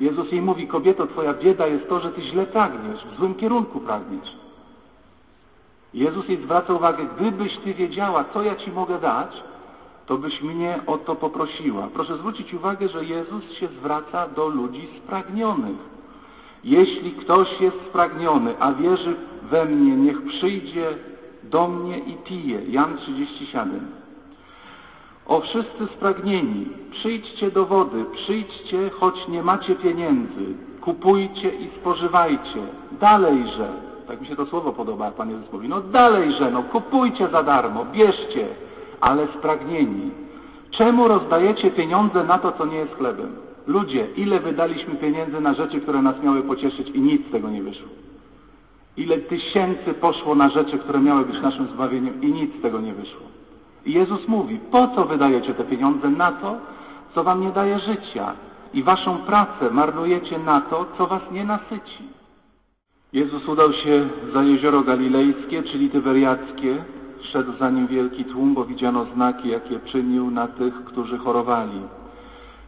Jezus jej mówi, kobieto, twoja bieda jest to, że ty źle pragniesz, w złym kierunku pragniesz. Jezus jej zwraca uwagę, gdybyś ty wiedziała, co ja ci mogę dać, to byś mnie o to poprosiła. Proszę zwrócić uwagę, że Jezus się zwraca do ludzi spragnionych. Jeśli ktoś jest spragniony, a wierzy we mnie, niech przyjdzie do mnie i pije. Jan 37. O wszyscy spragnieni, przyjdźcie do wody, przyjdźcie, choć nie macie pieniędzy, kupujcie i spożywajcie. Dalejże, tak mi się to słowo podoba, jak Pan Jezus mówi, no dalejże, no kupujcie za darmo, bierzcie, ale spragnieni. Czemu rozdajecie pieniądze na to, co nie jest chlebem? Ludzie, ile wydaliśmy pieniędzy na rzeczy, które nas miały pocieszyć i nic z tego nie wyszło? Ile tysięcy poszło na rzeczy, które miały być naszym zbawieniem i nic z tego nie wyszło? Jezus mówi, po co wydajecie te pieniądze na to, co wam nie daje życia i waszą pracę marnujecie na to, co was nie nasyci? Jezus udał się za jezioro galilejskie, czyli tyberiackie. Szedł za nim wielki tłum, bo widziano znaki, jakie czynił na tych, którzy chorowali.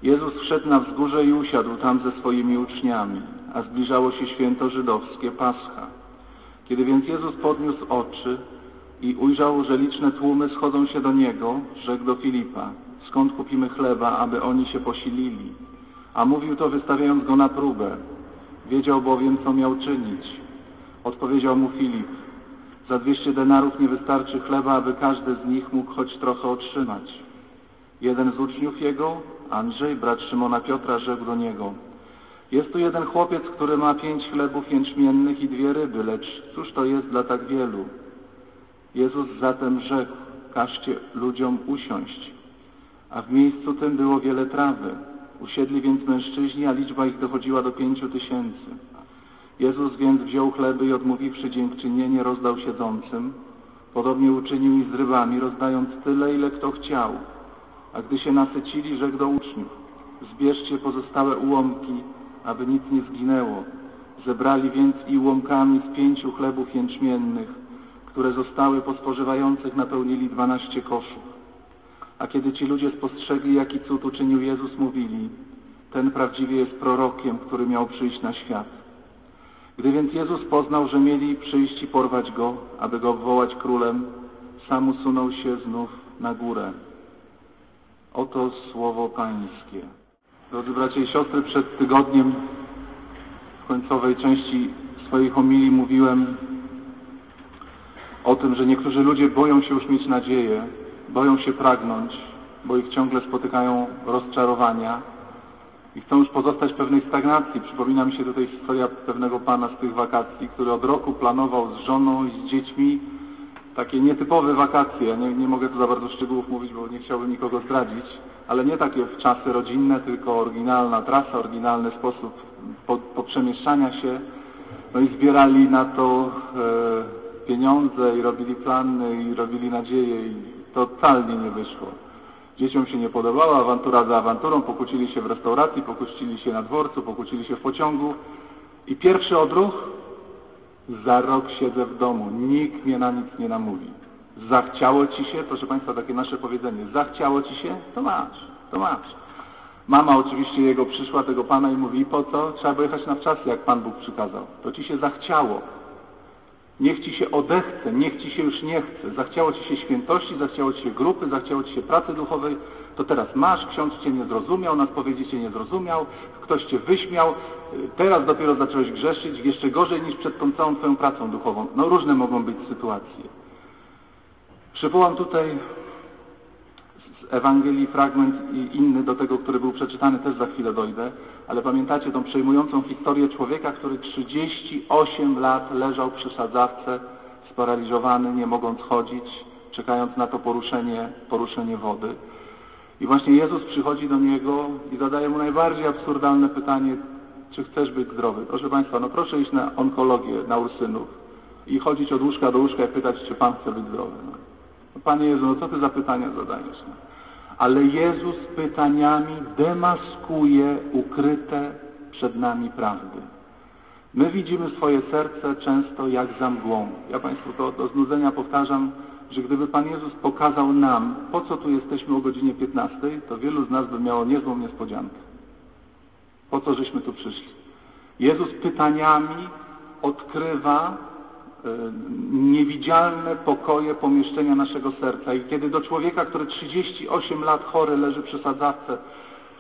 Jezus wszedł na wzgórze i usiadł tam ze swoimi uczniami, a zbliżało się święto żydowskie Pascha. Kiedy więc Jezus podniósł oczy i ujrzał, że liczne tłumy schodzą się do Niego, rzekł do Filipa, skąd kupimy chleba, aby oni się posilili? A mówił to wystawiając go na próbę. Wiedział bowiem, co miał czynić. Odpowiedział mu Filip, za dwieście denarów nie wystarczy chleba, aby każdy z nich mógł choć trochę otrzymać. Jeden z uczniów jego, Andrzej, brat Szymona Piotra, rzekł do niego, jest tu jeden chłopiec, który ma pięć chlebów jęczmiennych i dwie ryby, lecz cóż to jest dla tak wielu? Jezus zatem rzekł, każcie ludziom usiąść. A w miejscu tym było wiele trawy. Usiedli więc mężczyźni, a liczba ich dochodziła do pięciu tysięcy. Jezus więc wziął chleby i odmówiwszy dziękczynienie, rozdał siedzącym. Podobnie uczynił i z rybami, rozdając tyle, ile kto chciał. A gdy się nasycili, rzekł do uczniów, zbierzcie pozostałe ułomki, aby nic nie zginęło. Zebrali więc i ułomkami z pięciu chlebów jęczmiennych, które zostały po spożywających, napełnili dwanaście koszów. A kiedy ci ludzie spostrzegli, jaki cud uczynił Jezus, mówili, ten prawdziwie jest prorokiem, który miał przyjść na świat. Gdy więc Jezus poznał, że mieli przyjść i porwać Go, aby Go obwołać królem, sam usunął się znów na górę. Oto słowo Pańskie. Drodzy bracia i siostry, przed tygodniem w końcowej części swojej homilii mówiłem o tym, że niektórzy ludzie boją się już mieć nadzieję, boją się pragnąć, bo ich ciągle spotykają rozczarowania i chcą już pozostać w pewnej stagnacji. Przypomina mi się tutaj historia pewnego pana z tych wakacji, który od roku planował z żoną i z dziećmi takie nietypowe wakacje. Ja nie, nie mogę tu za bardzo szczegółów mówić, bo nie chciałbym nikogo zdradzić, ale nie takie w czasy rodzinne, tylko oryginalna trasa, oryginalny sposób poprzemieszczania się. No i zbierali na to e, pieniądze i robili plany i robili nadzieje i totalnie nie wyszło. Dzieciom się nie podobała, awantura za awanturą, pokłócili się w restauracji, pokłócili się na dworcu, pokłócili się w pociągu i pierwszy odruch za rok siedzę w domu, nikt mnie na nic nie namówi. Zachciało ci się, proszę Państwa, takie nasze powiedzenie, zachciało ci się, to masz, to masz. Mama oczywiście jego przyszła, tego Pana i mówi, po co? Trzeba jechać na wczasy, jak Pan Bóg przykazał. To ci się zachciało. Niech ci się odechce, niech ci się już nie chce. Zachciało ci się świętości, zachciało ci się grupy, zachciało ci się pracy duchowej, to teraz masz, ksiądz cię nie zrozumiał, na spowiedzi cię nie zrozumiał, ktoś cię wyśmiał, teraz dopiero zacząłeś grzeszyć, jeszcze gorzej niż przed tą całą twoją pracą duchową. No różne mogą być sytuacje. Przywołam tutaj z Ewangelii fragment inny do tego, który był przeczytany, też za chwilę dojdę, ale pamiętacie tą przejmującą historię człowieka, który 38 lat leżał przy sadzawce, sparaliżowany, nie mogąc chodzić, czekając na to poruszenie, poruszenie wody. I właśnie Jezus przychodzi do niego i zadaje mu najbardziej absurdalne pytanie, czy chcesz być zdrowy? Proszę Państwa, no proszę iść na onkologię, na ursynów i chodzić od łóżka do łóżka i pytać, czy Pan chce być zdrowy. No. Panie Jezu, no co Ty za pytania zadajesz? No? Ale Jezus pytaniami demaskuje ukryte przed nami prawdy. My widzimy swoje serce często jak za mgłą. Ja Państwu to do znudzenia powtarzam, że gdyby Pan Jezus pokazał nam, po co tu jesteśmy o godzinie 15, to wielu z nas by miało niezłą niespodziankę. Po co żeśmy tu przyszli? Jezus pytaniami odkrywa niewidzialne pokoje pomieszczenia naszego serca. I kiedy do człowieka, który 38 lat chory leży przy sadzawce,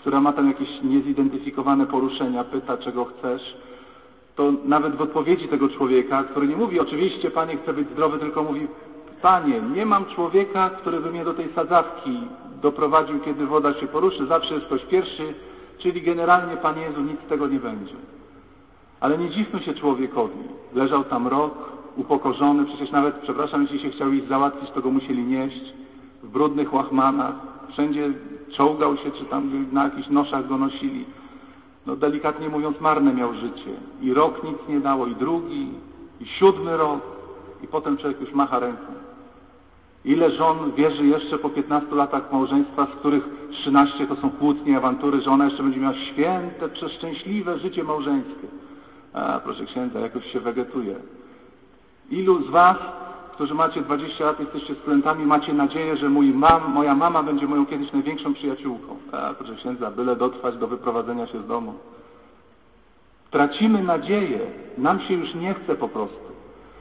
która ma tam jakieś niezidentyfikowane poruszenia, pyta, czego chcesz, to nawet w odpowiedzi tego człowieka, który nie mówi, oczywiście Panie chcę być zdrowy, tylko mówi, Panie, nie mam człowieka, który by mnie do tej sadzawki doprowadził, kiedy woda się poruszy, zawsze jest ktoś pierwszy, czyli generalnie, Panie Jezu, nic z tego nie będzie. Ale nie dziwmy się człowiekowi. Leżał tam rok, upokorzony, przecież nawet, przepraszam, jeśli się chciał iść załatwić, to go musieli nieść w brudnych łachmanach, wszędzie czołgał się, czy tam na jakichś noszach go nosili. No delikatnie mówiąc, marne miał życie. I rok nic nie dało, i drugi, i siódmy rok, i potem człowiek już macha ręką. Ile żon wierzy jeszcze po 15 latach małżeństwa, z których 13 to są kłótnie, awantury, że ona jeszcze będzie miała święte, przeszczęśliwe życie małżeńskie. A, proszę księdza, jakoś się wegetuje. Ilu z was, którzy macie 20 lat, jesteście studentami, macie nadzieję, że mój mam, moja mama będzie moją kiedyś największą przyjaciółką? A, proszę księdza, byle dotrwać do wyprowadzenia się z domu. Tracimy nadzieję. Nam się już nie chce po prostu.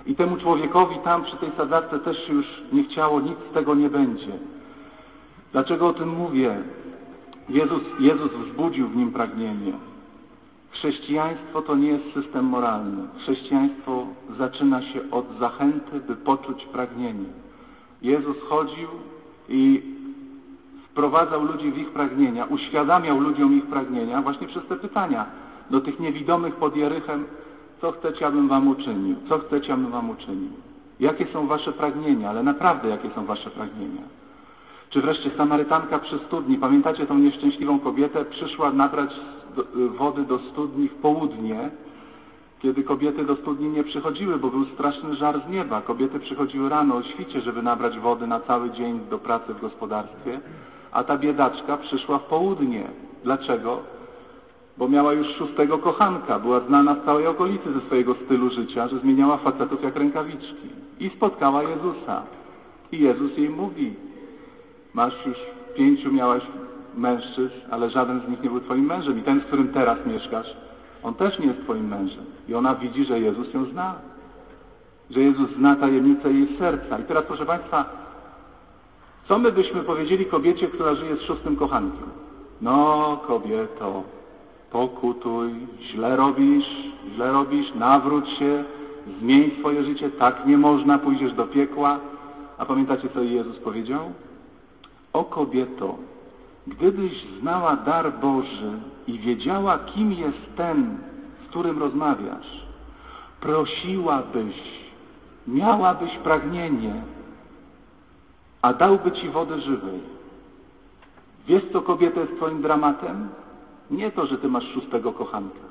I temu człowiekowi tam przy tej sadzawce też się już nie chciało, nic z tego nie będzie. Dlaczego o tym mówię? Jezus, Jezus wzbudził w nim pragnienie. Chrześcijaństwo to nie jest system moralny. Chrześcijaństwo zaczyna się od zachęty, by poczuć pragnienie. Jezus chodził i wprowadzał ludzi w ich pragnienia, uświadamiał ludziom ich pragnienia właśnie przez te pytania do tych niewidomych pod Jerychem, co chcecie, abym wam uczynił? Co chcecie, abym wam uczynił? Jakie są wasze pragnienia? Ale naprawdę, jakie są wasze pragnienia? Czy wreszcie Samarytanka przy studni, pamiętacie tą nieszczęśliwą kobietę, przyszła nabrać wody do studni w południe, kiedy kobiety do studni nie przychodziły, bo był straszny żar z nieba. Kobiety przychodziły rano o świcie, żeby nabrać wody na cały dzień do pracy w gospodarstwie, a ta biedaczka przyszła w południe. Dlaczego? Bo miała już szóstego kochanka, była znana w całej okolicy ze swojego stylu życia, że zmieniała facetów jak rękawiczki. I spotkała Jezusa. I Jezus jej mówi, masz już pięciu miałaś mężczyzn, ale żaden z nich nie był twoim mężem. I ten, z którym teraz mieszkasz, on też nie jest twoim mężem. I ona widzi, że Jezus ją zna. Że Jezus zna tajemnicę jej serca. I teraz, proszę Państwa, co my byśmy powiedzieli kobiecie, która żyje z szóstym kochankiem? No, kobieto, pokutuj, źle robisz, źle robisz, nawróć się, zmień swoje życie, tak nie można, pójdziesz do piekła. A pamiętacie, co Jezus powiedział? O kobieto, gdybyś znała dar Boży i wiedziała, kim jest ten, z którym rozmawiasz, prosiłabyś, miałabyś pragnienie, a dałby ci wody żywej. Wiesz, co kobieta jest twoim dramatem? Nie to, że ty masz szóstego kochanka,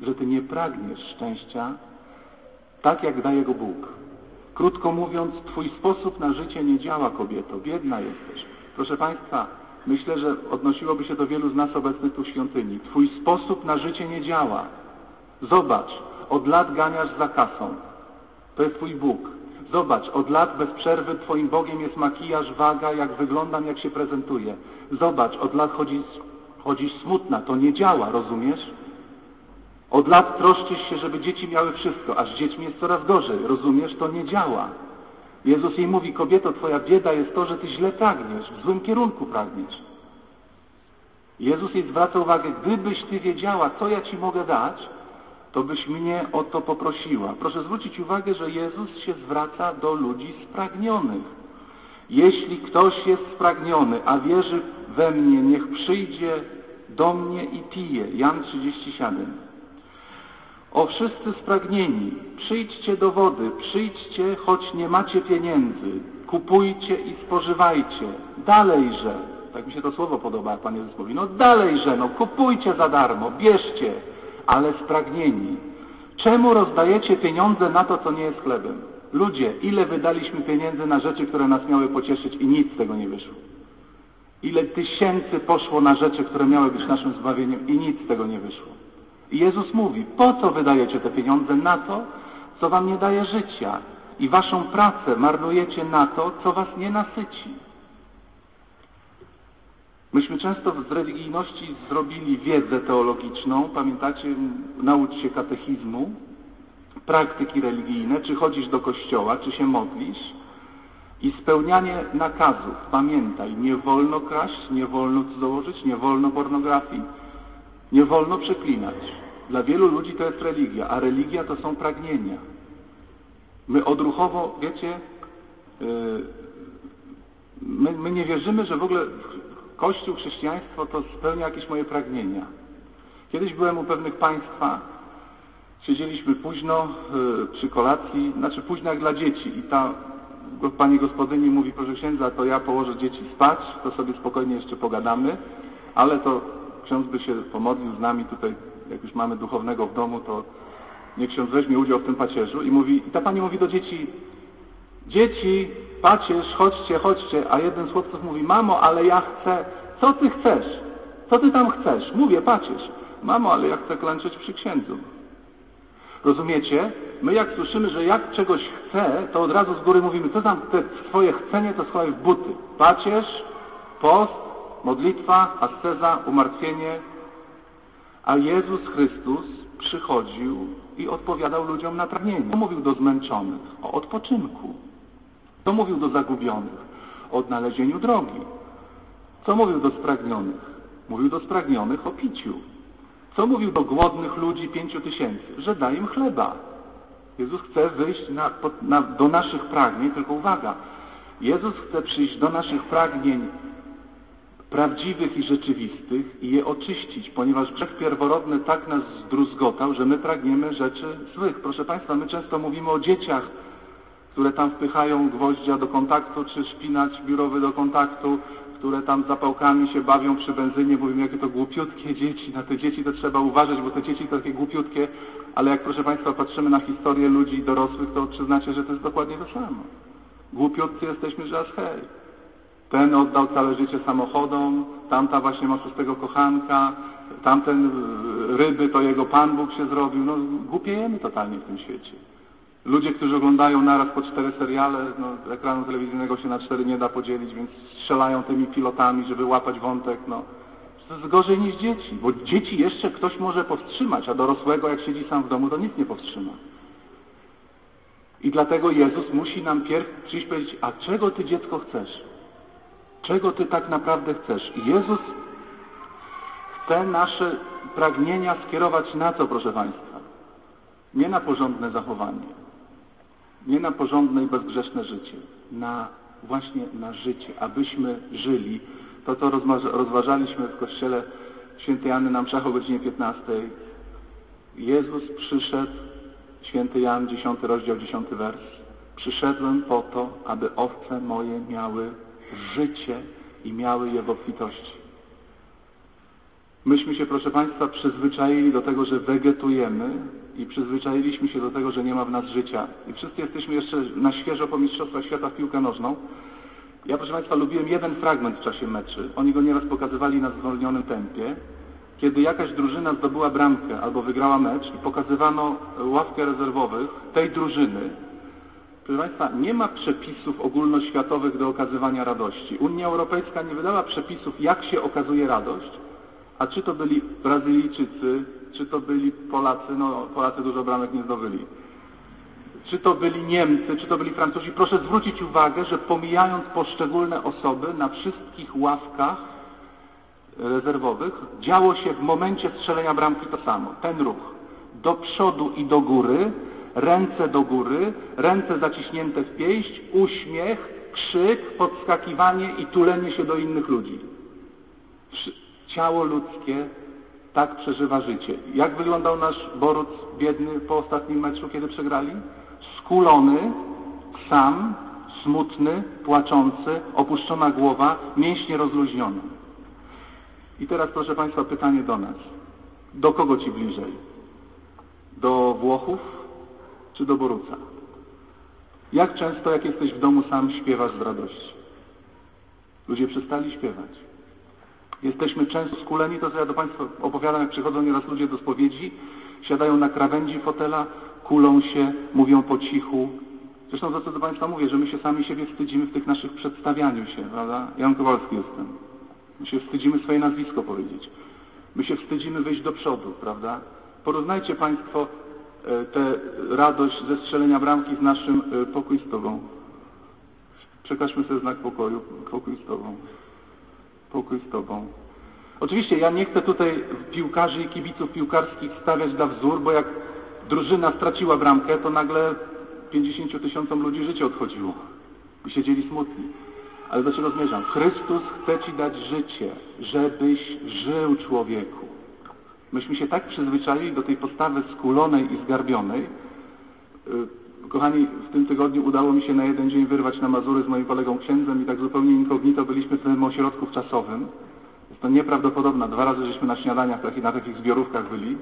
że ty nie pragniesz szczęścia tak, jak daje go Bóg. Krótko mówiąc, twój sposób na życie nie działa, kobieto. Biedna jesteś. Proszę Państwa, myślę, że odnosiłoby się do wielu z nas obecnych tu w świątyni. Twój sposób na życie nie działa. Zobacz, od lat ganiasz za kasą. To jest Twój Bóg. Zobacz, od lat bez przerwy Twoim Bogiem jest makijaż, waga, jak wyglądam, jak się prezentuję. Zobacz, od lat chodzisz, chodzisz smutna. To nie działa, rozumiesz? Od lat troszczysz się, żeby dzieci miały wszystko, a z dziećmi jest coraz gorzej. Rozumiesz? To nie działa. Jezus jej mówi, kobieto, twoja bieda jest to, że ty źle pragniesz, w złym kierunku pragniesz. Jezus jej zwraca uwagę, gdybyś ty wiedziała, co ja ci mogę dać, to byś mnie o to poprosiła. Proszę zwrócić uwagę, że Jezus się zwraca do ludzi spragnionych. Jeśli ktoś jest spragniony, a wierzy we mnie, niech przyjdzie do mnie i pije. Jan 37. O wszyscy spragnieni, przyjdźcie do wody, przyjdźcie, choć nie macie pieniędzy, kupujcie i spożywajcie. Dalejże, tak mi się to słowo podoba, jak Pan Jezus mówi, no dalejże, no kupujcie za darmo, bierzcie, ale spragnieni. Czemu rozdajecie pieniądze na to, co nie jest chlebem? Ludzie, ile wydaliśmy pieniędzy na rzeczy, które nas miały pocieszyć i nic z tego nie wyszło? Ile tysięcy poszło na rzeczy, które miały być naszym zbawieniem i nic z tego nie wyszło? Jezus mówi, po co wydajecie te pieniądze na to, co wam nie daje życia i waszą pracę marnujecie na to, co was nie nasyci. Myśmy często z religijności zrobili wiedzę teologiczną, pamiętacie, naucz się katechizmu, praktyki religijne, czy chodzisz do kościoła, czy się modlisz i spełnianie nakazów. Pamiętaj, nie wolno kraść, nie wolno cudzołożyć, nie wolno pornografii, nie wolno przeklinać. Dla wielu ludzi to jest religia, a religia to są pragnienia. My odruchowo, wiecie, yy, my, my nie wierzymy, że w ogóle Kościół, chrześcijaństwo to spełnia jakieś moje pragnienia. Kiedyś byłem u pewnych państwa, siedzieliśmy późno yy, przy kolacji, znaczy późno jak dla dzieci i ta pani gospodyni mówi, proszę księdza, to ja położę dzieci spać, to sobie spokojnie jeszcze pogadamy, ale to ksiądz by się pomodlił z nami tutaj, jak już mamy duchownego w domu, to niech ksiądz weźmie udział w tym pacierzu i mówi, i ta pani mówi do dzieci, dzieci, pacierz, chodźcie, chodźcie, a jeden z chłopców mówi, mamo, ale ja chcę, co ty chcesz? Co ty tam chcesz? Mówię, pacierz. Mamo, ale ja chcę klęczeć przy księdzu. Rozumiecie? My jak słyszymy, że jak czegoś chce, to od razu z góry mówimy, co tam te swoje chcenie, to schowaj w buty. Pacierz, post, modlitwa, asceza, umartwienie. A Jezus Chrystus przychodził i odpowiadał ludziom na pragnienie. Co mówił do zmęczonych? O odpoczynku. Co mówił do zagubionych? O odnalezieniu drogi. Co mówił do spragnionych? Mówił do spragnionych o piciu. Co mówił do głodnych ludzi pięciu tysięcy? Że daj im chleba. Jezus chce wyjść na, na, do naszych pragnień, tylko uwaga, Jezus chce przyjść do naszych pragnień prawdziwych i rzeczywistych i je oczyścić, ponieważ grzech pierworodny tak nas zdruzgotał, że my pragniemy rzeczy złych. Proszę Państwa, my często mówimy o dzieciach, które tam wpychają gwoździa do kontaktu, czy szpinać biurowy do kontaktu, które tam zapałkami się bawią przy benzynie, mówimy, jakie to głupiutkie dzieci. Na te dzieci to trzeba uważać, bo te dzieci to takie głupiutkie, ale jak proszę Państwa patrzymy na historię ludzi dorosłych, to przyznacie, że to jest dokładnie to samo. Głupiutcy jesteśmy, że aż hej. Ten oddał całe życie samochodom, tamta właśnie ma szóstego kochanka, tamten y, ryby to jego Pan Bóg się zrobił. No głupiejemy totalnie w tym świecie. Ludzie, którzy oglądają naraz po cztery seriale, no, ekranu telewizyjnego się na cztery nie da podzielić, więc strzelają tymi pilotami, żeby łapać wątek. No. To jest gorzej niż dzieci, bo dzieci jeszcze ktoś może powstrzymać, a dorosłego jak siedzi sam w domu, to nic nie powstrzyma. I dlatego Jezus musi nam pierw przyjść powiedzieć, a czego Ty dziecko chcesz? Czego Ty tak naprawdę chcesz? Jezus chce nasze pragnienia skierować na co, proszę Państwa? Nie na porządne zachowanie, nie na porządne i bezgrzeszne życie, na właśnie na życie, abyśmy żyli. To, co rozważaliśmy w kościele świętej Anny na mszach o godzinie 15. Jezus przyszedł, święty Jan, 10 rozdział, 10 wers. Przyszedłem po to, aby owce moje miały życie i miały je w obfitości. Myśmy się, proszę Państwa, przyzwyczaili do tego, że wegetujemy i przyzwyczailiśmy się do tego, że nie ma w nas życia. I wszyscy jesteśmy jeszcze na świeżo po Mistrzostwach Świata w piłkę nożną. Ja, proszę Państwa, lubiłem jeden fragment w czasie meczy. Oni go nieraz pokazywali na zwolnionym tempie. Kiedy jakaś drużyna zdobyła bramkę albo wygrała mecz i pokazywano ławkę rezerwowych tej drużyny, Proszę Państwa, nie ma przepisów ogólnoświatowych do okazywania radości. Unia Europejska nie wydała przepisów, jak się okazuje radość, a czy to byli Brazylijczycy, czy to byli Polacy, no Polacy dużo bramek nie zdobyli, czy to byli Niemcy, czy to byli Francuzi, proszę zwrócić uwagę, że pomijając poszczególne osoby, na wszystkich ławkach rezerwowych działo się w momencie strzelenia bramki to samo, ten ruch. Do przodu i do góry, ręce do góry, ręce zaciśnięte w pięść, uśmiech, krzyk, podskakiwanie i tulenie się do innych ludzi ciało ludzkie tak przeżywa życie. Jak wyglądał nasz Boruc biedny po ostatnim meczu, kiedy przegrali? Skulony, sam, smutny, płaczący, opuszczona głowa, mięśnie rozluźnione. I teraz, proszę Państwa, pytanie do nas. Do kogo Ci bliżej? Do Włochów czy do Boruca? Jak często, jak jesteś w domu sam, śpiewasz z radości? Ludzie przestali śpiewać. Jesteśmy często skuleni, to co ja do Państwa opowiadam, jak przychodzą nieraz ludzie do spowiedzi, siadają na krawędzi fotela, kulą się, mówią po cichu. Zresztą to, co do Państwa mówię, że my się sami siebie wstydzimy w tych naszych przedstawianiu się, prawda? Jan Kowalski jestem. My się wstydzimy swoje nazwisko powiedzieć. My się wstydzimy wyjść do przodu, prawda? Porównajcie Państwo tę radość ze strzelenia bramki z naszym e, pokój z Tobą. Przekażmy sobie znak pokoju. Pokój z Tobą. Pokój z Tobą. Oczywiście ja nie chcę tutaj piłkarzy i kibiców piłkarskich stawiać na wzór, bo jak drużyna straciła bramkę, to nagle 50 tysiącom ludzi życie odchodziło i siedzieli smutni. Ale do czego zmierzam? Chrystus chce Ci dać życie, żebyś żył człowieku. Myśmy się tak przyzwyczaili do tej postawy skulonej i zgarbionej. Y, Kochani, w tym tygodniu udało mi się na jeden dzień wyrwać na Mazury z moim kolegą księdzem i tak zupełnie inkognito byliśmy w tym ośrodku czasowym. Jest to nieprawdopodobne. Dwa razy żeśmy na śniadaniach takich, na takich zbiorówkach byli.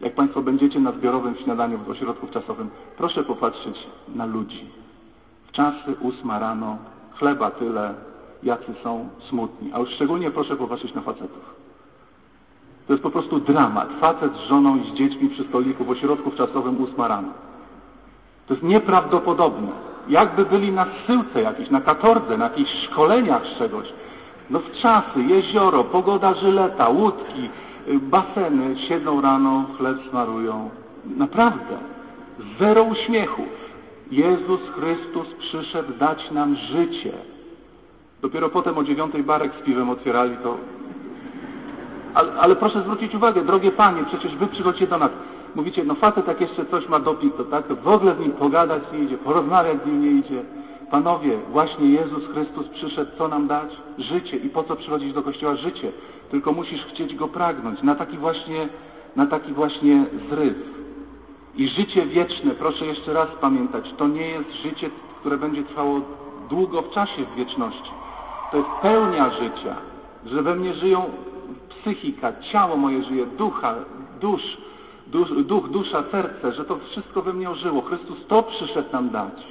Jak Państwo będziecie na zbiorowym śniadaniu w ośrodku czasowym, proszę popatrzeć na ludzi. W czasy ósma rano, chleba tyle, jacy są smutni. A już szczególnie proszę popatrzeć na facetów. To jest po prostu dramat. Facet z żoną i z dziećmi przy stoliku w ośrodku czasowym ósma. To jest nieprawdopodobne. Jakby byli na zsyłce jakiejś, na katordze, na jakichś szkoleniach z czegoś. No w czasy, jezioro, pogoda żyleta, łódki, y, baseny, siedzą rano, chleb smarują. Naprawdę. Zero uśmiechu. Jezus Chrystus przyszedł dać nam życie. Dopiero potem o dziewiątej barek z piwem otwierali to. Ale, ale proszę zwrócić uwagę, drogie panie, przecież wy przychodzicie do nas. Mówicie, no facet jak jeszcze coś ma doping, to tak, w ogóle z nim pogadać nie idzie, porozmawiać z nim nie idzie. Panowie, właśnie Jezus Chrystus przyszedł, co nam dać? Życie. I po co przychodzić do Kościoła? Życie. Tylko musisz chcieć Go pragnąć. Na taki właśnie, na taki właśnie zryw. I życie wieczne, proszę jeszcze raz pamiętać, to nie jest życie, które będzie trwało długo w czasie w wieczności. To jest pełnia życia, że we mnie żyją psychika, ciało moje żyje, ducha, dusz, dusz, duch, dusza, serce, że to wszystko we mnie ożyło. Chrystus to przyszedł nam dać.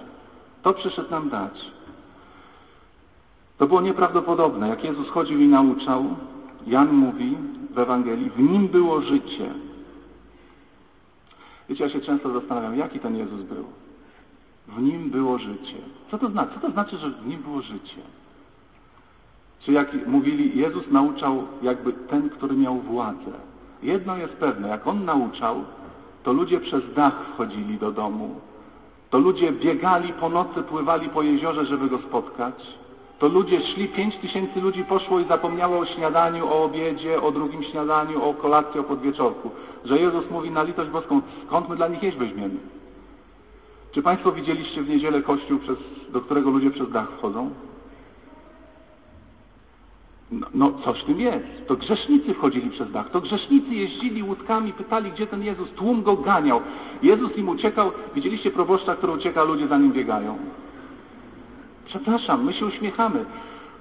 To przyszedł nam dać. To było nieprawdopodobne. Jak Jezus chodził i nauczał, Jan mówi w Ewangelii, w nim było życie. Wiecie, ja się często zastanawiam, jaki ten Jezus był. W nim było życie. Co to znaczy? Co to znaczy, że w nim było życie? Czy jak mówili, Jezus nauczał jakby ten, który miał władzę. Jedno jest pewne, jak On nauczał, to ludzie przez dach wchodzili do domu, to ludzie biegali po nocy, pływali po jeziorze, żeby Go spotkać, to ludzie szli, pięć tysięcy ludzi poszło i zapomniało o śniadaniu, o obiedzie, o drugim śniadaniu, o kolacji, o podwieczorku. Że Jezus mówi na litość boską, skąd my dla nich jeść weźmiemy? Czy Państwo widzieliście w niedzielę kościół, przez, do którego ludzie przez dach wchodzą? No, no, coś w tym jest. To grzesznicy wchodzili przez dach. To grzesznicy jeździli łódkami, pytali, gdzie ten Jezus. Tłum go ganiał. Jezus im uciekał. Widzieliście proboszcza, który ucieka, ludzie za nim biegają. Przepraszam, my się uśmiechamy.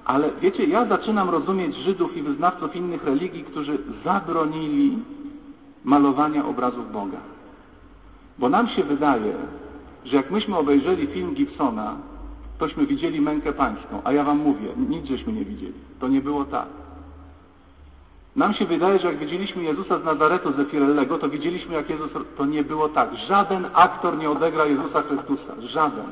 Ale wiecie, ja zaczynam rozumieć Żydów i wyznawców innych religii, którzy zabronili malowania obrazów Boga. Bo nam się wydaje, że jak myśmy obejrzeli film Gibsona, tośmy widzieli mękę pańską. A ja wam mówię, nic żeśmy nie widzieli. To nie było tak. Nam się wydaje, że jak widzieliśmy Jezusa z Nazaretu, ze Firellego, to widzieliśmy jak Jezus... To nie było tak. Żaden aktor nie odegra Jezusa Chrystusa. Żaden.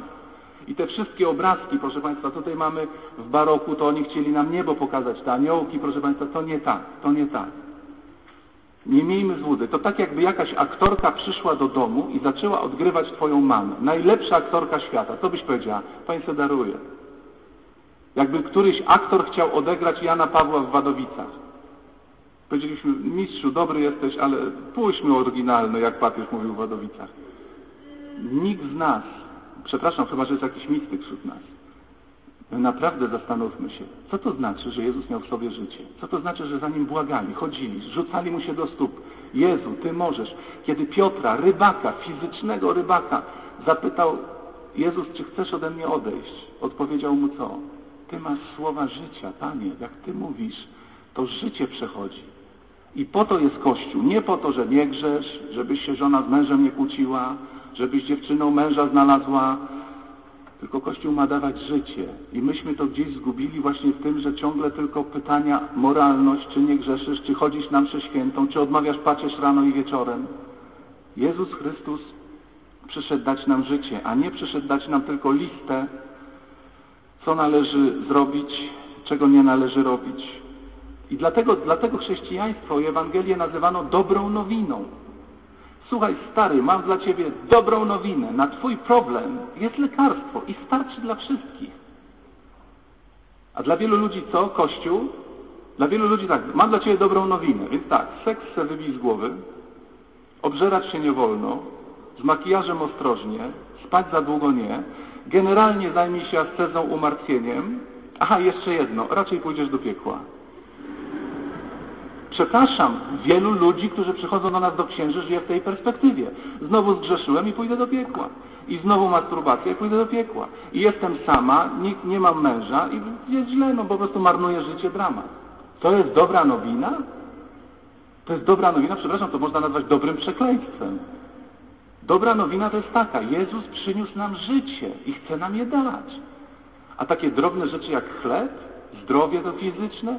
I te wszystkie obrazki, proszę Państwa, tutaj mamy w baroku, to oni chcieli nam niebo pokazać, te aniołki, proszę Państwa, to nie tak, to nie tak. Nie miejmy złudy. To tak jakby jakaś aktorka przyszła do domu i zaczęła odgrywać Twoją mamę. Najlepsza aktorka świata. Co byś powiedziała? Pani se daruje. Jakby któryś aktor chciał odegrać Jana Pawła w Wadowicach. Powiedzieliśmy, mistrzu, dobry jesteś, ale pójdźmy oryginalny, jak papież mówił w Wadowicach. Nikt z nas, przepraszam, chyba, że jest jakiś mistyk wśród nas, Naprawdę zastanówmy się, co to znaczy, że Jezus miał w sobie życie? Co to znaczy, że za Nim błagali, chodzili, rzucali Mu się do stóp. Jezu, Ty możesz. Kiedy Piotra, rybaka, fizycznego rybaka, zapytał Jezus, czy chcesz ode mnie odejść? Odpowiedział Mu co? Ty masz słowa życia, Panie, jak Ty mówisz, to życie przechodzi. I po to jest Kościół. Nie po to, że nie grzesz, żebyś się żona z mężem nie kłóciła, żebyś dziewczyną męża znalazła, tylko Kościół ma dawać życie. I myśmy to gdzieś zgubili właśnie w tym, że ciągle tylko pytania moralność, czy nie grzeszysz, czy chodzisz na mszę świętą, czy odmawiasz pacierz rano i wieczorem. Jezus Chrystus przyszedł dać nam życie, a nie przyszedł dać nam tylko listę, co należy zrobić, czego nie należy robić. I dlatego, dlatego chrześcijaństwo i Ewangelię nazywano dobrą nowiną. Słuchaj, stary, mam dla ciebie dobrą nowinę. Na twój problem jest lekarstwo i starczy dla wszystkich. A dla wielu ludzi co? Kościół? Dla wielu ludzi tak, mam dla ciebie dobrą nowinę. Więc tak, seks se wybij z głowy, obżerać się nie wolno, z makijażem ostrożnie, spać za długo nie, generalnie zajmij się ascezą, umartwieniem. Aha, jeszcze jedno, raczej pójdziesz do piekła. Przepraszam, wielu ludzi, którzy przychodzą do nas do księży, żyje w tej perspektywie. Znowu zgrzeszyłem i pójdę do piekła. I znowu masturbacja i pójdę do piekła. I jestem sama, nie, nie mam męża i jest źle, no po prostu marnuję życie, dramat. To jest dobra nowina? To jest dobra nowina, przepraszam, to można nazwać dobrym przekleństwem. Dobra nowina to jest taka, Jezus przyniósł nam życie i chce nam je dać. A takie drobne rzeczy jak chleb, zdrowie to fizyczne,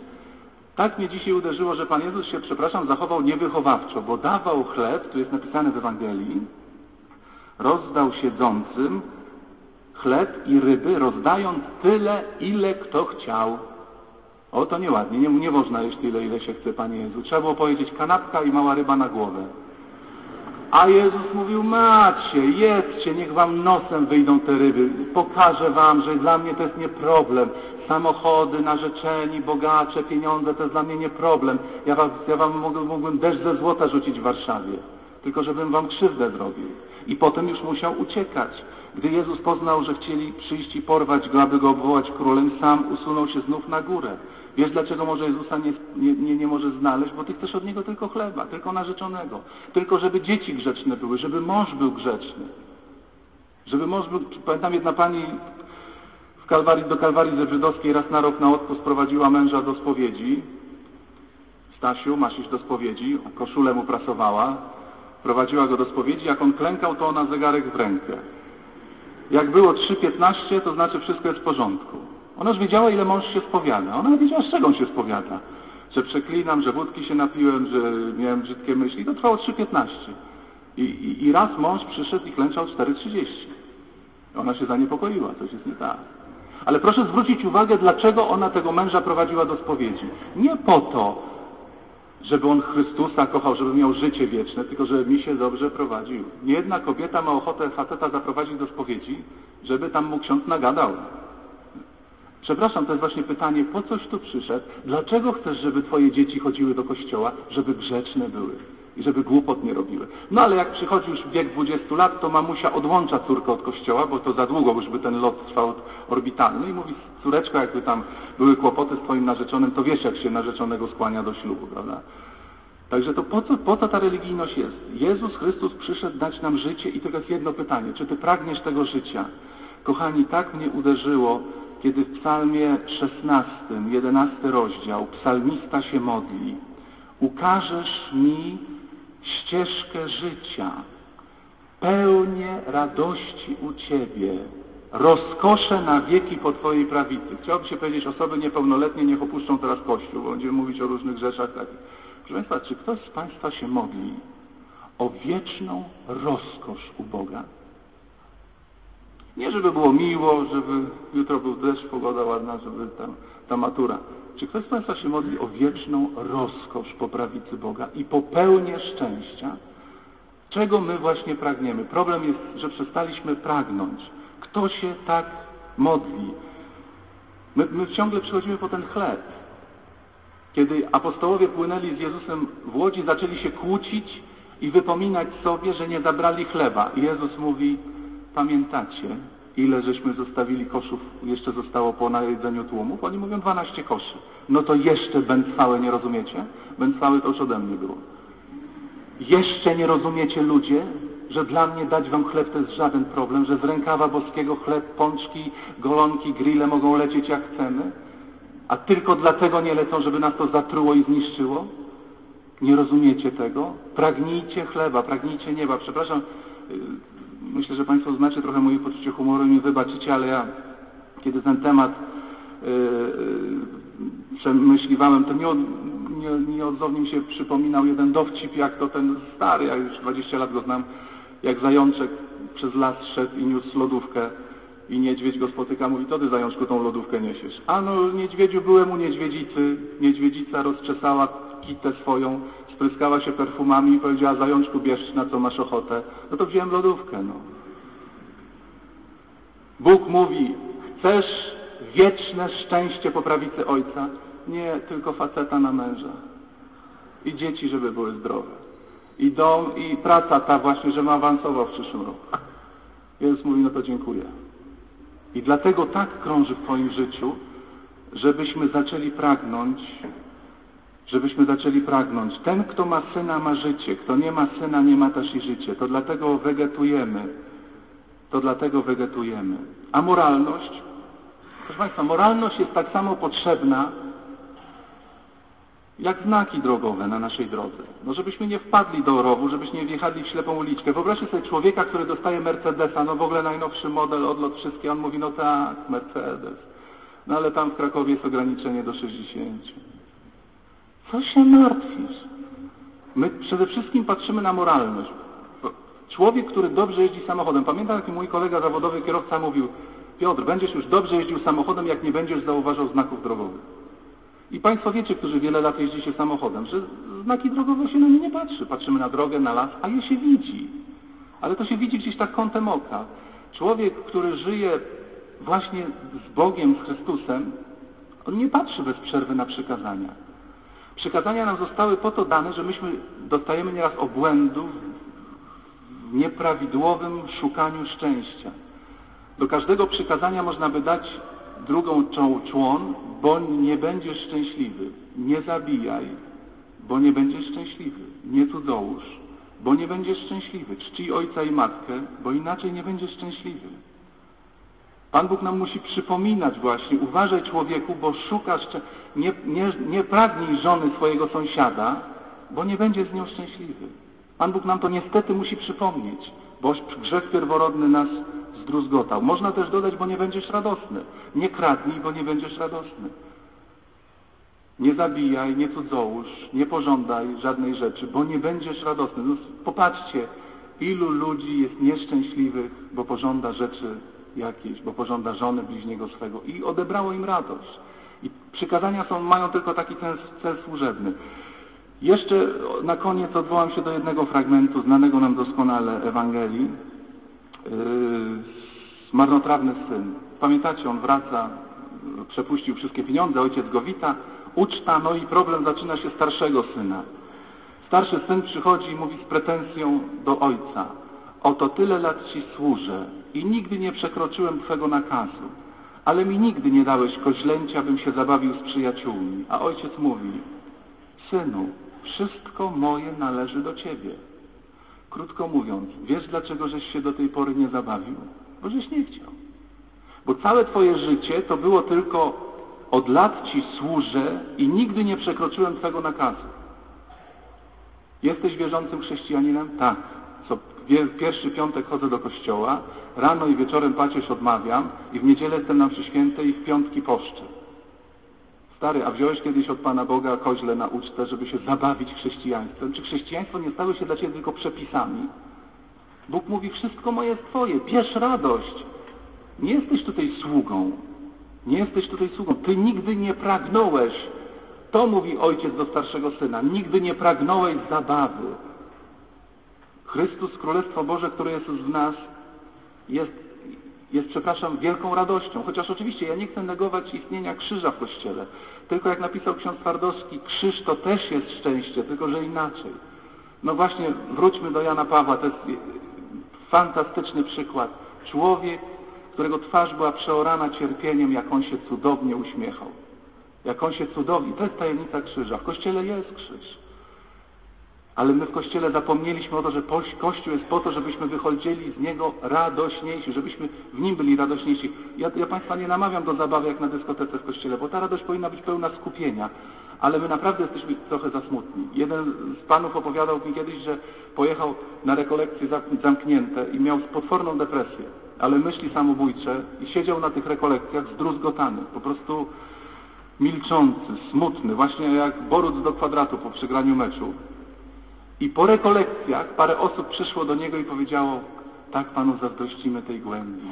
tak mnie dzisiaj uderzyło, że Pan Jezus się, przepraszam, zachował niewychowawczo, bo dawał chleb, tu jest napisane w Ewangelii, rozdał siedzącym chleb i ryby, rozdając tyle, ile kto chciał. O, to nieładnie, nie, nie można jeść tyle, ile się chce, Panie Jezu. Trzeba było powiedzieć kanapka i mała ryba na głowę. A Jezus mówił, macie, jedzcie, niech wam nosem wyjdą te ryby. Pokażę wam, że dla mnie to jest nie problem. Samochody, narzeczeni, bogacze, pieniądze to jest dla mnie nie problem. Ja wam, ja wam mógłbym, mógłbym deszcz ze złota rzucić w Warszawie. Tylko żebym wam krzywdę zrobił. I potem już musiał uciekać. Gdy Jezus poznał, że chcieli przyjść i porwać go, aby go obwołać królem, sam usunął się znów na górę. Wiesz, dlaczego może Jezusa nie, nie, nie, nie może znaleźć? Bo ty chcesz od Niego tylko chleba, tylko narzeczonego. Tylko żeby dzieci grzeczne były, żeby mąż był grzeczny. Żeby mąż był... Pamiętam jedna pani w Kalwarii, do Kalwarii Żydowskiej raz na rok na odpust prowadziła męża do spowiedzi. Stasiu, masz iść do spowiedzi. Koszulę mu prasowała. Prowadziła go do spowiedzi. Jak on klękał, to ona zegarek w rękę. Jak było 3.15, to znaczy wszystko jest w porządku. Ona już wiedziała, ile mąż się spowiada. Ona wiedziała, z czego on się spowiada. Że przeklinam, że wódki się napiłem, że miałem brzydkie myśli. To trwało 3.15. I, i, I raz mąż przyszedł i klęczał 4.30. Ona się zaniepokoiła, coś jest nie tak. Ale proszę zwrócić uwagę, dlaczego ona tego męża prowadziła do spowiedzi. Nie po to, żeby on Chrystusa kochał, żeby miał życie wieczne, tylko żeby mi się dobrze prowadził. Nie jedna kobieta ma ochotę faceta zaprowadzić do spowiedzi, żeby tam mu ksiądz nagadał. Przepraszam, to jest właśnie pytanie, po coś tu przyszedł? Dlaczego chcesz, żeby twoje dzieci chodziły do kościoła? Żeby grzeczne były i żeby głupot nie robiły. No ale jak przychodzi już wiek 20 lat, to mamusia odłącza córkę od kościoła, bo to za długo już by ten lot trwał orbitalny i mówi, córeczko, jakby tam były kłopoty z twoim narzeczonym, to wiesz, jak się narzeczonego skłania do ślubu, prawda? Także to po co, po co ta religijność jest? Jezus Chrystus przyszedł dać nam życie i tylko jest jedno pytanie, czy ty pragniesz tego życia? Kochani, tak mnie uderzyło, kiedy w psalmie 16, 11 rozdział, psalmista się modli. Ukażesz mi ścieżkę życia, pełnię radości u Ciebie, rozkosze na wieki po Twojej prawicy. Chciałbym się powiedzieć, osoby niepełnoletnie niech opuszczą teraz Kościół, bo będziemy mówić o różnych rzeczach takich. Proszę Państwa, czy ktoś z Państwa się modli o wieczną rozkosz u Boga? Nie, żeby było miło, żeby jutro był deszcz, pogoda ładna, żeby tam ta matura. Czy ktoś z Państwa się modli o wieczną rozkosz po prawicy Boga i popełnię szczęścia? Czego my właśnie pragniemy? Problem jest, że przestaliśmy pragnąć. Kto się tak modli? My, my ciągle przychodzimy po ten chleb. Kiedy apostołowie płynęli z Jezusem w łodzi, zaczęli się kłócić i wypominać sobie, że nie zabrali chleba. I Jezus mówi, pamiętacie, ile żeśmy zostawili koszów, jeszcze zostało po najedzeniu tłumów? Oni mówią 12 koszy. No to jeszcze bęcwałe nie rozumiecie? Bęcwałe to już ode mnie było. Jeszcze nie rozumiecie ludzie, że dla mnie dać wam chleb to jest żaden problem, że z rękawa boskiego chleb, pączki, golonki, grille mogą lecieć jak chcemy, a tylko dlatego nie lecą, żeby nas to zatruło i zniszczyło? Nie rozumiecie tego? Pragnijcie chleba, pragnijcie nieba. Przepraszam, myślę, że Państwo znacie trochę moje poczucie humoru i mi wybaczycie, ale ja, kiedy ten temat yy, yy, przemyśliwałem, to nie, nie, nieodzownie mi się przypominał jeden dowcip, jak to ten stary, ja już 20 lat go znam, jak zajączek przez las szedł i niósł lodówkę i niedźwiedź go spotyka, mówi, to ty zajączku tą lodówkę niesiesz. A no niedźwiedziu, byłem u niedźwiedzicy, niedźwiedzica rozczesała kitę swoją, spryskała się perfumami i powiedziała, zajączku bierz na co masz ochotę. No to wziąłem lodówkę, no. Bóg mówi, chcesz wieczne szczęście po prawicy Ojca? Nie, tylko faceta na męża. I dzieci, żeby były zdrowe. I dom, i praca ta właśnie, że ma awansował w przyszłym roku. Jezus mówi, no to dziękuję. I dlatego tak krąży w Twoim życiu, żebyśmy zaczęli pragnąć, żebyśmy zaczęli pragnąć. Ten, kto ma syna, ma życie. Kto nie ma syna, nie ma też i życie. To dlatego wegetujemy. To dlatego wegetujemy. A moralność? Proszę Państwa, moralność jest tak samo potrzebna, jak znaki drogowe na naszej drodze. No żebyśmy nie wpadli do rowu, żebyśmy nie wjechali w ślepą uliczkę. Wyobraźcie sobie człowieka, który dostaje Mercedesa, no w ogóle najnowszy model, odlot wszystkie, on mówi, no tak, Mercedes. No ale tam w Krakowie jest ograniczenie do 60. Co się martwisz? My przede wszystkim patrzymy na moralność. Człowiek, który dobrze jeździ samochodem. Pamiętam, jak mój kolega zawodowy kierowca mówił, Piotr, będziesz już dobrze jeździł samochodem, jak nie będziesz zauważał znaków drogowych. I Państwo wiecie, którzy wiele lat jeździcie samochodem, że znaki drogowe się na nie nie patrzy. Patrzymy na drogę, na las, a je się widzi. Ale to się widzi gdzieś tak kątem oka. Człowiek, który żyje właśnie z Bogiem, z Chrystusem, on nie patrzy bez przerwy na przykazania. Przykazania nam zostały po to dane, że myśmy dostajemy nieraz obłędów w nieprawidłowym szukaniu szczęścia. Do każdego przykazania można by dać drugą człon, bo nie będziesz szczęśliwy. Nie zabijaj, bo nie będziesz szczęśliwy. Nie cudzołóż, bo nie będziesz szczęśliwy. Czcij ojca i matkę, bo inaczej nie będziesz szczęśliwy. Pan Bóg nam musi przypominać właśnie, uważaj człowieku, bo szukasz, nie, nie, nie pragnij żony swojego sąsiada, bo nie będzie z nią szczęśliwy. Pan Bóg nam to niestety musi przypomnieć, bo grzech pierworodny nas zdruzgotał. Można też dodać, bo nie będziesz radosny. Nie kradnij, bo nie będziesz radosny. Nie zabijaj, nie cudzołóż, nie pożądaj żadnej rzeczy, bo nie będziesz radosny. No, popatrzcie, ilu ludzi jest nieszczęśliwych, bo pożąda rzeczy bo pożąda żony bliźniego swego i odebrało im radość. I przykazania są, mają tylko taki cel, cel służebny. Jeszcze na koniec odwołam się do jednego fragmentu znanego nam doskonale Ewangelii. Yy, marnotrawny syn. Pamiętacie, on wraca, przepuścił wszystkie pieniądze, ojciec go wita, uczta, no i problem zaczyna się starszego syna. Starszy syn przychodzi i mówi z pretensją do ojca. Oto tyle lat Ci służę i nigdy nie przekroczyłem Twego nakazu, ale mi nigdy nie dałeś koźlęcia, bym się zabawił z przyjaciółmi. A ojciec mówi, synu, wszystko moje należy do Ciebie. Krótko mówiąc, wiesz dlaczego żeś się do tej pory nie zabawił? Bo żeś nie chciał. Bo całe Twoje życie to było tylko od lat Ci służę i nigdy nie przekroczyłem Twego nakazu. Jesteś wierzącym chrześcijaninem? Tak. Pierwszy piątek chodzę do kościoła, rano i wieczorem pacierz odmawiam i w niedzielę jestem na mszy świętej i w piątki poszczę. Stary, a wziąłeś kiedyś od Pana Boga koźle na ucztę, żeby się zabawić chrześcijaństwem? Czy chrześcijaństwo nie stało się dla Ciebie tylko przepisami? Bóg mówi, wszystko moje jest Twoje, bierz radość. Nie jesteś tutaj sługą. Nie jesteś tutaj sługą. Ty nigdy nie pragnąłeś. To mówi ojciec do starszego syna. Nigdy nie pragnąłeś zabawy. Chrystus, Królestwo Boże, które jest w nas, jest, jest, przepraszam, wielką radością. Chociaż oczywiście ja nie chcę negować istnienia krzyża w Kościele. Tylko jak napisał ksiądz Twardowski, krzyż to też jest szczęście, tylko że inaczej. No właśnie, wróćmy do Jana Pawła. To jest fantastyczny przykład. Człowiek, którego twarz była przeorana cierpieniem, jak on się cudownie uśmiechał. Jak on się cudownie... To jest tajemnica krzyża. W Kościele jest krzyż. Ale my w Kościele zapomnieliśmy o to, że Kościół jest po to, żebyśmy wychodzili z niego radośniejsi, żebyśmy w nim byli radośniejsi. Ja, ja Państwa nie namawiam do zabawy jak na dyskotece w Kościele, bo ta radość powinna być pełna skupienia. Ale my naprawdę jesteśmy trochę za smutni. Jeden z Panów opowiadał mi kiedyś, że pojechał na rekolekcje zamknięte i miał potworną depresję, ale myśli samobójcze i siedział na tych rekolekcjach zdruzgotany, po prostu milczący, smutny, właśnie jak Boruc do kwadratu po przegraniu meczu. I po rekolekcjach parę osób przyszło do niego i powiedziało, tak Panu zazdrościmy tej głębi.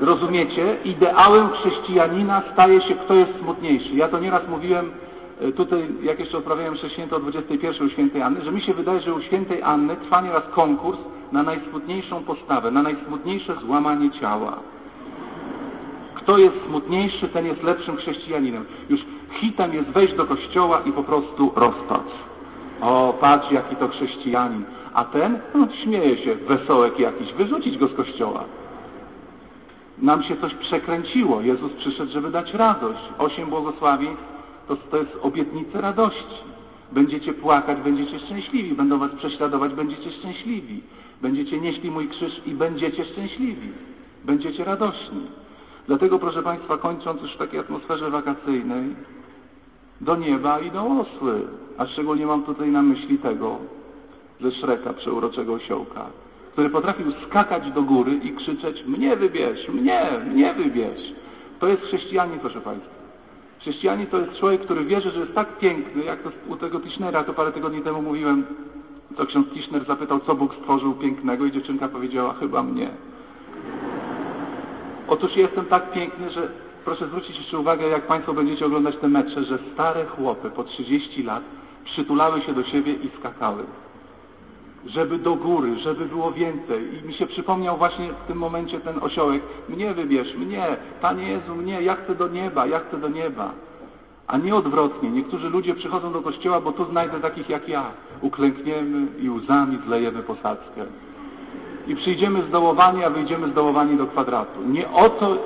Rozumiecie? Ideałem chrześcijanina staje się, kto jest smutniejszy. Ja to nieraz mówiłem e, tutaj, jak jeszcze odprawiałem mszę święto o 21 u świętej Anny, że mi się wydaje, że u świętej Anny trwa nieraz konkurs na najsmutniejszą postawę, na najsmutniejsze złamanie ciała. Kto jest smutniejszy, ten jest lepszym chrześcijaninem. Już hitem jest wejść do kościoła i po prostu rozpacz. O, patrz jaki to chrześcijanin. A ten, no, śmieje się, wesołek jakiś, wyrzucić go z kościoła. Nam się coś przekręciło. Jezus przyszedł, żeby dać radość. Osiem błogosławieństw to, to jest obietnica radości. Będziecie płakać, będziecie szczęśliwi. Będą was prześladować, będziecie szczęśliwi. Będziecie nieśli mój krzyż i będziecie szczęśliwi. Będziecie radośni. Dlatego, proszę Państwa, kończąc już w takiej atmosferze wakacyjnej, do nieba idą osły. A szczególnie mam tutaj na myśli tego ze Szreka, przeuroczego osiołka, który potrafił skakać do góry i krzyczeć mnie wybierz, mnie, mnie wybierz. To jest chrześcijanin, proszę Państwa. Chrześcijanin to jest człowiek, który wierzy, że jest tak piękny, jak to u tego Tischnera, to parę tygodni temu mówiłem, to ksiądz Tischner zapytał, co Bóg stworzył pięknego i dziewczynka powiedziała, chyba mnie. Otóż jestem tak piękny, że proszę zwrócić jeszcze uwagę, jak Państwo będziecie oglądać te mecze, że stare chłopy po 30 lat przytulały się do siebie i skakały. Żeby do góry, żeby było więcej. I mi się przypomniał właśnie w tym momencie ten osiołek. Mnie wybierz, mnie, Panie Jezu, mnie, ja chcę do nieba, ja chcę do nieba. A nie odwrotnie. Niektórzy ludzie przychodzą do kościoła, bo tu znajdę takich jak ja. Uklękniemy i łzami zlejemy posadzkę i przyjdziemy zdołowani, a wyjdziemy zdołowani do kwadratu. Nie o to,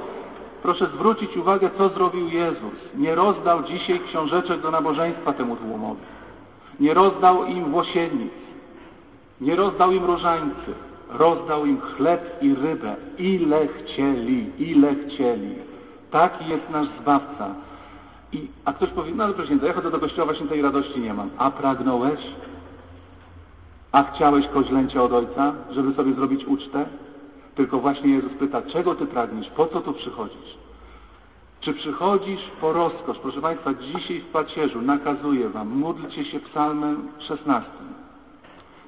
proszę zwrócić uwagę, co zrobił Jezus. Nie rozdał dzisiaj książeczek do nabożeństwa temu tłumowi. Nie rozdał im włosiennic. Nie rozdał im różańcy. Rozdał im chleb i rybę. Ile chcieli, ile chcieli. Taki jest nasz Zbawca. I, a ktoś powie, no ale proszę, ja chodzę do kościoła, właśnie tej radości nie mam. A pragnąłeś? A chciałeś koźlęcia od Ojca, żeby sobie zrobić ucztę? Tylko właśnie Jezus pyta, czego Ty pragniesz? Po co tu przychodzisz? Czy przychodzisz po rozkosz? Proszę Państwa, dzisiaj w pacierzu nakazuję Wam, módlcie się psalmem 16.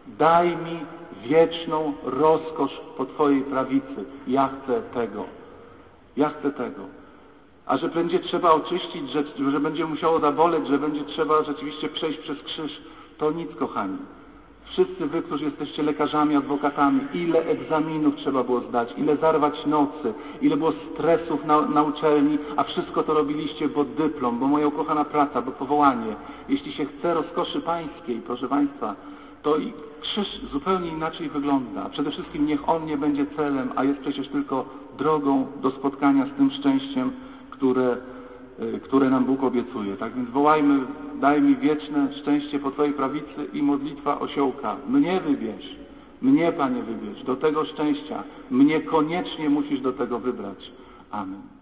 Daj mi wieczną rozkosz po Twojej prawicy. Ja chcę tego. Ja chcę tego. A że będzie trzeba oczyścić, że, że będzie musiało zaboleć, że będzie trzeba rzeczywiście przejść przez krzyż, to nic, kochani. Wszyscy wy, którzy jesteście lekarzami, adwokatami, ile egzaminów trzeba było zdać, ile zarwać nocy, ile było stresów na, na uczelni, a wszystko to robiliście, bo dyplom, bo moja ukochana praca, bo powołanie. Jeśli się chce rozkoszy pańskiej, proszę Państwa, to i krzyż zupełnie inaczej wygląda. Przede wszystkim niech on nie będzie celem, a jest przecież tylko drogą do spotkania z tym szczęściem, które które nam Bóg obiecuje. Tak więc wołajmy, daj mi wieczne szczęście po Twojej prawicy i modlitwa osiołka. Mnie wybierz, mnie Panie wybierz do tego szczęścia. Mnie koniecznie musisz do tego wybrać. Amen.